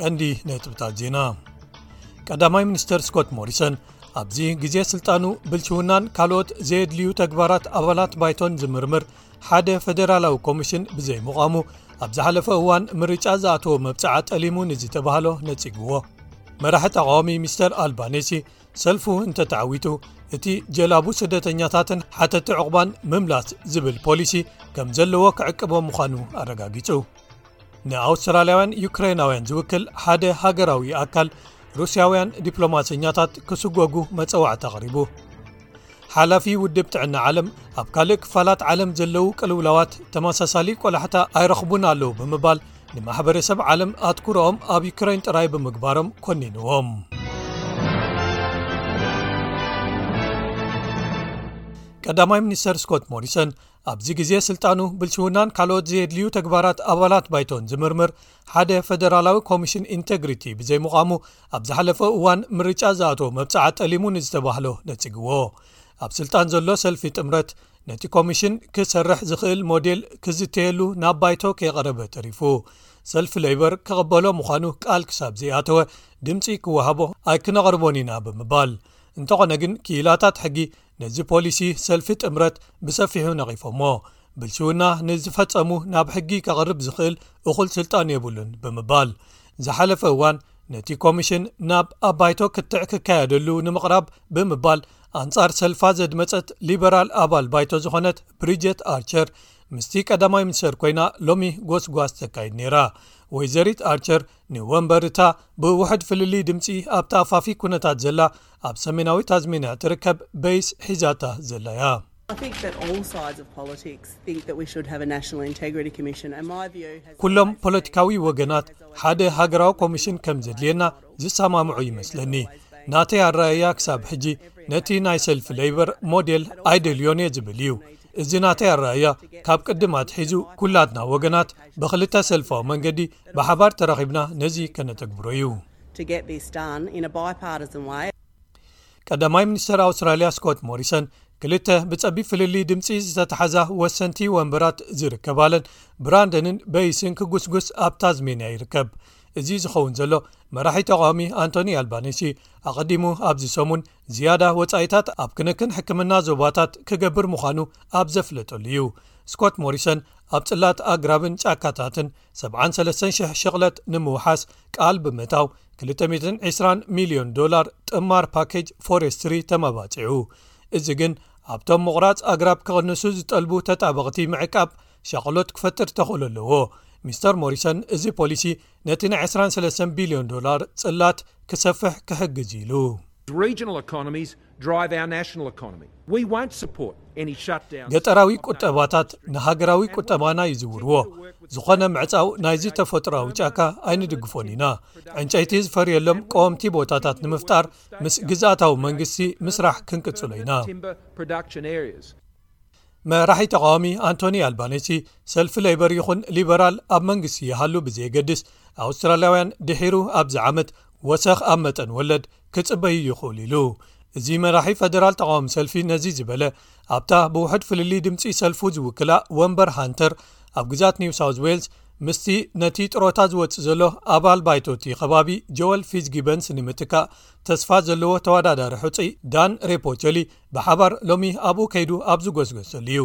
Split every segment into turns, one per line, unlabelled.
ቀንዲ ነጥብታት ዜና ቀዳማይ ሚኒስተር ስኮት ሞሪሰን ኣብዚ ግዜ ስልጣኑ ብልሽውናን ካልኦት ዘየድልዩ ተግባራት ኣባላት ባይቶን ዝምርምር ሓደ ፈደራላዊ ኮሚሽን ብዘይምቛሙ ኣብ ዝሓለፈ እዋን ምርጫ ዝኣተዎ መብጽዓ ጠሊሙ ንዝተባህሎ ነጺግዎ መራሒ ተቃዋሚ ሚስተር ኣልባኔሲ ሰልፉ እንተ ተዓዊቱ እቲ ጀላቡ ስደተኛታትን ሓተቲ ዕቝባን ምምላስ ዝብል ፖሊሲ ከም ዘለዎ ክዕቅቦ ምዃኑ ኣረጋጊጹ ንኣውስትራልያውያን ዩክራይናውያን ዝውክል ሓደ ሃገራዊ ኣካል ሩስያውያን ዲፕሎማሰኛታት ክስጐጉ መጸዋዕቲ ኣቕሪቡ ሓላፊ ውድብ ጥዕና ዓለም ኣብ ካልእ ክፋላት ዓለም ዘለዉ ቅልውላዋት ተመሳሳሊ ቈላሕታ ኣይረኽቡን ኣለዉ ብምባል ንማሕበረሰብ ዓለም ኣትኩሮኦም ኣብ ዩክራይን ጥራይ ብምግባሮም ኮኒንዎም። ቀዳማይ ሚኒስተር ስኮት ሞሪሰን ኣብዚ ግዜ ስልጣኑ ብልሽውናን ካልኦት ዘየድልዩ ተግባራት ኣባላት ባይቶን ዝምርምር ሓደ ፈደራላዊ ኮሚሽን ኢንተግሪቲ ብዘይምዃሙ ኣብ ዝሓለፈ እዋን ምርጫ ዝኣተወ መብፃዓ ጠሊሙ ንዝተባህሎ ነፅግዎ ኣብ ስልጣን ዘሎ ሰልፊ ጥምረት ነቲ ኮሚሽን ክሰርሕ ዝኽእል ሞዴል ክዝተየሉ ናብ ባይቶ ከይቐረበ ተሪፉ ሰልፊ ለይበር ክቕበሎ ምዃኑ ቃል ክሳብ ዘይኣተወ ድምፂ ክወሃቦ ኣይክነቕርቦን ኢና ብምባል እንተኾነ ግን ክኢላታት ሕጊ ነዚ ፖሊሲ ሰልፊ ጥምረት ብሰፊሑ ነቒፎሞ ብልሽውና ንዝፈፀሙ ናብ ሕጊ ከቕርብ ዝኽእል እኹል ስልጣን የብሉን ብምባል ዝሓለፈ እዋን ነቲ ኮሚሽን ናብ ኣባይቶ ክትዕ ክካየደሉ ንምቕራብ ብምባል ኣንጻር ሰልፋ ዘድመጸት ሊበራል ኣባል ባይቶ ዝኾነት ብሪጀት ኣርቸር ምስቲ ቀዳማይ ምኒስተር ኮይና ሎሚ ጎስጓስ ተካይድ ነይራ ወይዘሪት ኣርቸር ንወንበር እታ ብውሕድ ፍልልይ ድምፂ ኣብ ተኣፋፊ ኩነታት ዘላ ኣብ ሰሜናዊ ታዝሜንያ ትርከብ በይስ ሒዛታ ዘላ እያ ኩሎም ፖለቲካዊ ወገናት ሓደ ሃገራዊ ኮሚሽን ከም ዘድልየና ዝሰማምዑ ይመስለኒ ናተይ ኣረኣያ ክሳብ ሕጂ ነቲ ናይ ሰልፊ ለይበር ሞዴል ኣይደልዮን እየ ዝብል እዩ እዚ ናተይ ኣረኣያ ካብ ቅድም ኣትሒዙ ኩላትና ወገናት ብክልተ ሰልፋዊ መንገዲ ብሓባር ተራኺብና ነዚ ከነተግብሮ እዩ። ቀዳማይ ሚኒስተር ኣውስትራልያ ስኮት ሞሪሰን ክልተ ብጸቢብ ፍልልይ ድምፂ ዝተተሓዛ ወሰንቲ ወንበራት ዝርከባለን ብራንደንን በይስን ክጉስጉስ ኣብ ታዝሜንያ ይርከብ እዚ ዝኸውን ዘሎ መራሒ ተቃዋሚ ኣንቶኒ ኣልባነሲ ኣቐዲሙ ኣብዚ ሰሙን ዝያዳ ወፃኢታት ኣብ ክንክን ሕክምና ዞባታት ክገብር ምዃኑ ኣብ ዘፍለጠሉ እዩ ስኮት ሞሪሰን ኣብ ፅላት ኣግራብን ጫካታትን ሰብዓን ሰለስተን ሽሕ ሽቕለት ንምውሓስ ቃል ብምእታው፣ ክልተ ሚእትን ዕስራን ሚልዮን ዶላር ጥማር ፓኬጅ ፎሬስትሪ ተመባጺዑ። እዚ ግን ኣብቶም ምቑራጽ ኣግራብ ክቕንሱ ዝጠልቡ ተጣበቕቲ ምዕቃብ ሻቕሎት ክፈጥር ተኽእሎ ኣለዎ። ሚስተር ሞሪሰን እዚ ፖሊሲ ነቲ ናይ ዕስራን ሰለስተን ቢልዮን ዶላር ጽላት ክሰፍሕ ክሕግዝ'ዩ ኢሉ። ገጠራዊ ቁጠባታት ንሃገራዊ ቁጠባና ይዝውርዎ ዝኾነ ምዕጻው ናይዚ ተፈጥሮኣዊ ጫካ ኣይንድግፎን ኢና ዕንጨይቲ ዝፈርየሎም ቀወምቲ ቦታታት ንምፍጣር ምስ ግዝኣታዊ መንግስቲ ምስራሕ ክንቅጽሎ ኢና። መራሒ ተቓዋሚ ኣንቶኒ ኣልባነሲ ሰልፊ ለይበር ይኹን ሊበራል ኣብ መንግስቲ ይሃሉ ብዘየገድስ ኣውስትራልያውያን ድሒሩ ኣብዚ ዓመት ወሰኽ ኣብ መጠን ወለድ ክጽበዩ ይኽእሉ ኢሉ እዚ መራሒ ፈደራል ተቃዋሚ ሰልፊ ነዚ ዝበለ ኣብታ ብውሕድ ፍልል ድምፂ ሰልፉ ዝውክላ ወንበር ሃንተር ኣብ ግዛት ኒው ሳው ዌልስ ምስቲ ነቲ ጥሮታ ዝወፅእ ዘሎ ኣባል ባይቶቲ ከባቢ ጆወል ፊዝ ጊበንስ ንምትካእ ተስፋ ዘለዎ ተወዳዳሪ ሕፁይ ዳን ሬፖቸሊ ብሓባር ሎሚ ኣብኡ ከይዱ ኣብ ዝጐስጐሰሉ እዩ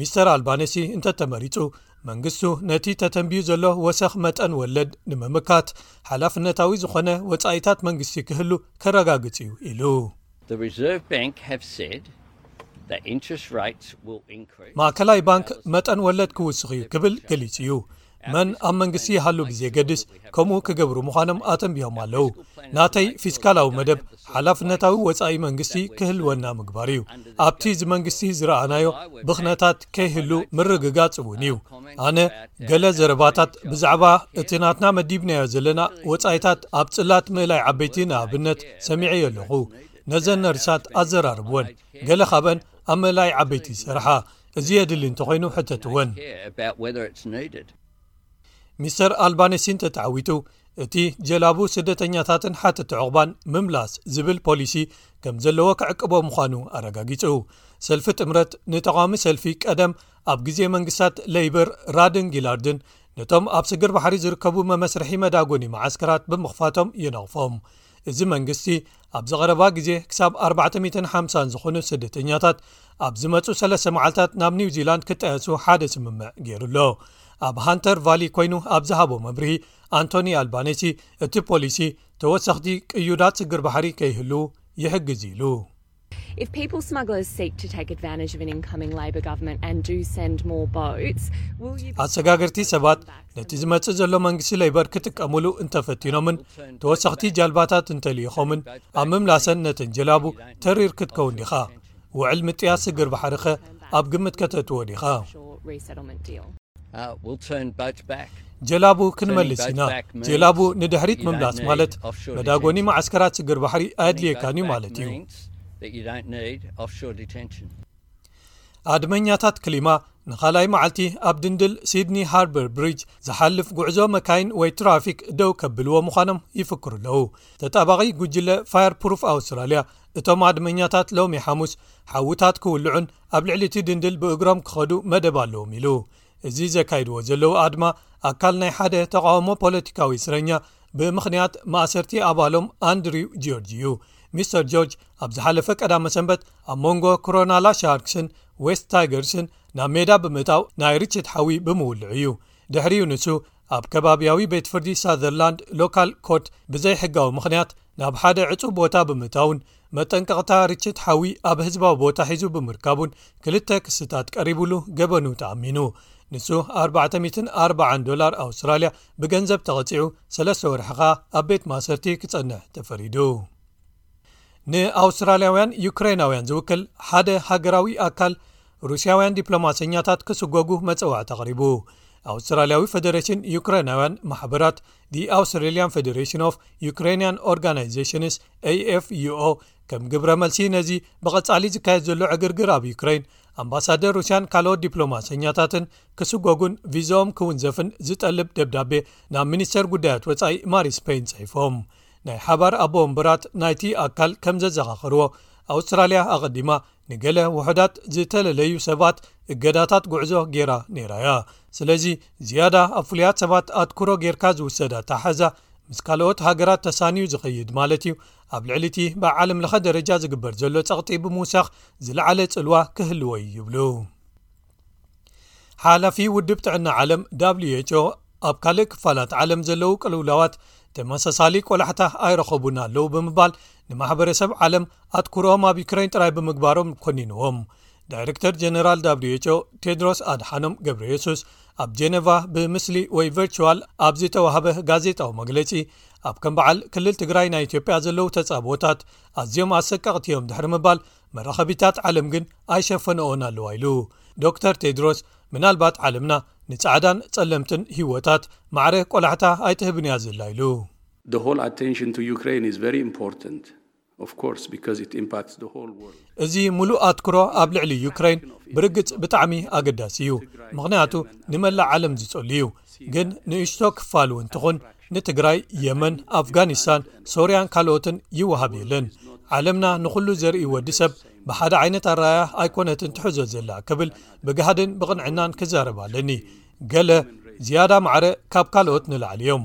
ሚስተር ኣልባነሲ እንተተመሪጹ መንግስቱ ነቲ ተተንብዩ ዘሎ ወሰኽ መጠን ወለድ ንምምካት ሓላፍነታዊ ዝኾነ ወጻኢታት መንግስቲ ክህሉ ከረጋግጽ እዩ ኢሉ ማእከላይ ባንክ መጠን ወለድ ክውስኽ እዩ ክብል ገሊጹ እዩ መን ኣብ መንግስቲ ይሃሉ ብዘየገድስ ከምኡ ክገብሩ ምዃኖም ኣተንቢሆም ኣለዉ ናተይ ፊስካላዊ መደብ ሓላፍነታዊ ወፃኢ መንግስቲ ክህልወና ምግባር እዩ ኣብቲ ዝ መንግስቲ ዝረኣናዮ ብኽነታት ከይህሉ ምርግጋፅ እውን እዩ ኣነ ገለ ዘረባታት ብዛዕባ እቲ ናትና መዲብናዮ ዘለና ወፃኢታት ኣብ ፅላት ምእላይ ዓበይቲ ንኣብነት ሰሚዐ ዮ ኣለኹ ነዘን ነርሳት ኣዘራርብወን ገለ ካብአን ኣብ ምእላይ ዓበይቲ ዝሰርሓ እዚ የድሊ እንተኾይኑ ሕተት እውን። ሚስተር ኣልባነሲ እንተተዓዊቱ እቲ ጀላቡ ስደተኛታትን ሓተቲ ዕቑባን ምምላስ ዝብል ፖሊሲ ከም ዘለዎ ክዕቅቦ ምዃኑ ኣረጋጊጹ። ሰልፊ ጥምረት ንተቓዋሚ ሰልፊ ቀደም ኣብ ግዜ መንግስታት ለይብር ራድን ጊላርድን ነቶም ኣብ ስግር ባሕሪ ዝርከቡ መመስርሒ መዳጎኒ መዓስከራት ብምኽፋቶም የነቕፎም። እዚ መንግስቲ ኣብዚ ቐረባ ግዜ ክሳብ 450 ዝዀኑ ስደተኛታት ኣብ ዝመጹ ሰለስተ መዓልታት ናብ ኒውዚላንድ ክጣየሱ ሓደ ስምምዕ ገይሩ ኣሎ ኣብ ሃንተር ቫሊ ኰይኑ ኣብ ዝሃቦ መብርሂ ኣንቶኒ ኣልባነሲ እቲ ፖሊሲ ተወሰኽቲ ቅዩዳት ስግር ባሕሪ ከይህሉ ይሕግዝ ኢሉ ኣሰጋገርቲ ሰባት ነቲ ዝመጽእ ዘሎ መንግስቲ ለይበር ክጥቀምሉ እንተፈቲኖምን ተወሰኽቲ ጃልባታት እንተልኢኾምን ኣብ ምምላሰን ነተን ጀላቡ ተሪር ክትከውን ዲኻ ውዕል ምጥያስ ስግር ባሕሪኸ ኣብ ግምት ከተትዎ ዲኻ ጀላቡ ክንመልስ ኢና ጀላቡ ንድሕሪት ምምላስ ማለት መዳጎኒ መዓስከራት ስግር ባሕሪ ኣየድልየካን እዩ ማለት እዩ ኣድመኛታት ክሊማ ንኻልኣይ መዓልቲ ኣብ ድንድል ሲድኒ ሃርበር ብሪጅ ዝሓልፍ ጉዕዞ መካይን ወይ ትራፊክ ደው ከብልዎ ምዃኖም ይፍክሩ ኣለዉ ተጣባቒ ጉጅለ ፋየር ፕሩፍ ኣውስትራልያ እቶም ኣድመኛታት ሎሚ ሓሙስ ሓውታት ክውልዑን ኣብ ልዕሊ እቲ ድንድል ብእግሮም ክኸዱ መደብ ኣለዎም ኢሉ እዚ ዘካይድዎ ዘለዉ ኣድማ ኣካል ናይ ሓደ ተቃውሞ ፖለቲካዊ እስረኛ ብምኽንያት ማእሰርቲ ኣባሎም ኣንድሪው ጆርጅ እዩ ሚስተር ጆርጅ ኣብ ዝሓለፈ ቀዳመ ሰንበት ኣብ መንጎ ክሮናላ ሻርክስን ዌስት ታይገርስን ናብ ሜዳ ብምእታው ናይ ርችት ሓዊ ብምውልዑ እዩ ድሕሪኡ ንሱ ኣብ ከባብያዊ ቤት ፍርዲ ሳዘርላንድ ሎካል ኮርት ብዘይ ሕጋዊ ምኽንያት ናብ ሓደ ዕፁ ቦታ ብምእታውን መጠንቀቕታ ርችት ሓዊ ኣብ ህዝባዊ ቦታ ሒዙ ብምርካቡን ክልተ ክስታት ቀሪብሉ ገበኑ ተኣሚኑ ንሱ 440 ዶላር ኣውስትራልያ ብገንዘብ ተቐጺዑ ሰለስተ ወርሒ ከኣ ኣብ ቤት ማእሰርቲ ክጸንሕ ተፈሪዱ። ንኣውስትራልያውያን ዩክረይናውያን ዝውክል ሓደ ሃገራዊ ኣካል ሩስያውያን ዲፕሎማሰኛታት ክስጎጉ መጸዋዕቲ ኣቕሪቡ። ኣውስትራልያዊ ፈደረሽን ዩክረይናውያን ማሕበራት The Australian Federation of Ukrainian Organisations፣ AFUO፣ ከም ግብረ መልሲ ነዚ ብቐጻሊ ዝካየድ ዘሎ ዕግርግር ኣብ ዩክረይን ኣምባሳደር ሩስያን ካልኦት ዲፕሎማሰኛታትን ክስጎጉን ቪዛኦም ክውንዘፍን ዝጠልብ ደብዳቤ ናብ ሚኒስተር ጉዳያት ወፃኢ ማሪ ስፐይን ፅሒፎም ናይ ሓባር ኣቦ ወንበራት ናይቲ ኣካል ከም ዘዘኻኸርዎ ኣውስትራልያ ኣቐዲማ ንገለ ውሑዳት ዝተለለዩ ሰባት እገዳታት ጉዕዞ ጌራ ነይራ እያ ስለዚ ዝያዳ ኣብ ፍሉያት ሰባት ኣትኩሮ ጌርካ ዝውሰዳ ተሓዛ ምስ ካልኦት ሃገራት ተሳንዩ ዝኸይድ ማለት እዩ ኣብ ልዕሊ እቲ ብዓለም ለኸ ደረጃ ዝግበር ዘሎ ጸቕጢ ብምውሳኽ ዝለዓለ ጽልዋ ክህልዎ እዩ ይብሉ ሓላፊ ውድብ ጥዕና ዓለም who ኣብ ካልእ ክፋላት ዓለም ዘለዉ ቅልውላዋት ተመሳሳሊ ቆላሕታ ኣይረኸቡን ኣለዉ ብምባል ንማሕበረሰብ ዓለም ኣትኩሮኦም ኣብ ዩክረይን ጥራይ ብምግባሮም ኮኒንዎም ዳይረክተር ጀነራል who ቴድሮስ ኣድሓኖም ገብረ የሱስ ኣብ ጀነቫ ብምስሊ ወይ ቨርችዋል ኣብ ዝተዋህበ ጋዜጣዊ መግለፂ ኣብ ከም በዓል ክልል ትግራይ ናይ ኢትዮጵያ ዘለዉ ተፃብኦታት ኣዝዮም ኣሰቀቕቲ እዮም ድሕሪ ምባል መራኸቢታት ዓለም ግን ኣይሸፈነኦን ኣለዋ ኢሉ ዶክተር ቴድሮስ ምናልባት ዓለምና ንጻዕዳን ጸለምትን ህወታት ማዕረ ቆላሕታ ኣይትህብን እያ ዘላ ኢሉ። እዚ ምሉእ ኣትኩሮ ኣብ ልዕሊ ዩክረይን ብርግጽ ብጣዕሚ ኣገዳሲ እዩ ምኽንያቱ ንመላእ ዓለም ዝጸሉ እዩ ግን ንእሽቶ ክፋል እውን ትኹን ንትግራይ የመን ኣፍጋኒስታን ሶርያን ካልኦትን ይወሃብ የለን ዓለምና ንኩሉ ዘርኢ ወዲ ሰብ ብሓደ ዓይነት ኣረኣያ ኣይኮነትን ትሕዞ ዘላ ክብል ብጋህድን ብቕንዕናን ክዛረብ ኣለኒ ገለ ዝያዳ ማዕረ ካብ ካልኦት ንላዕሊ እዮም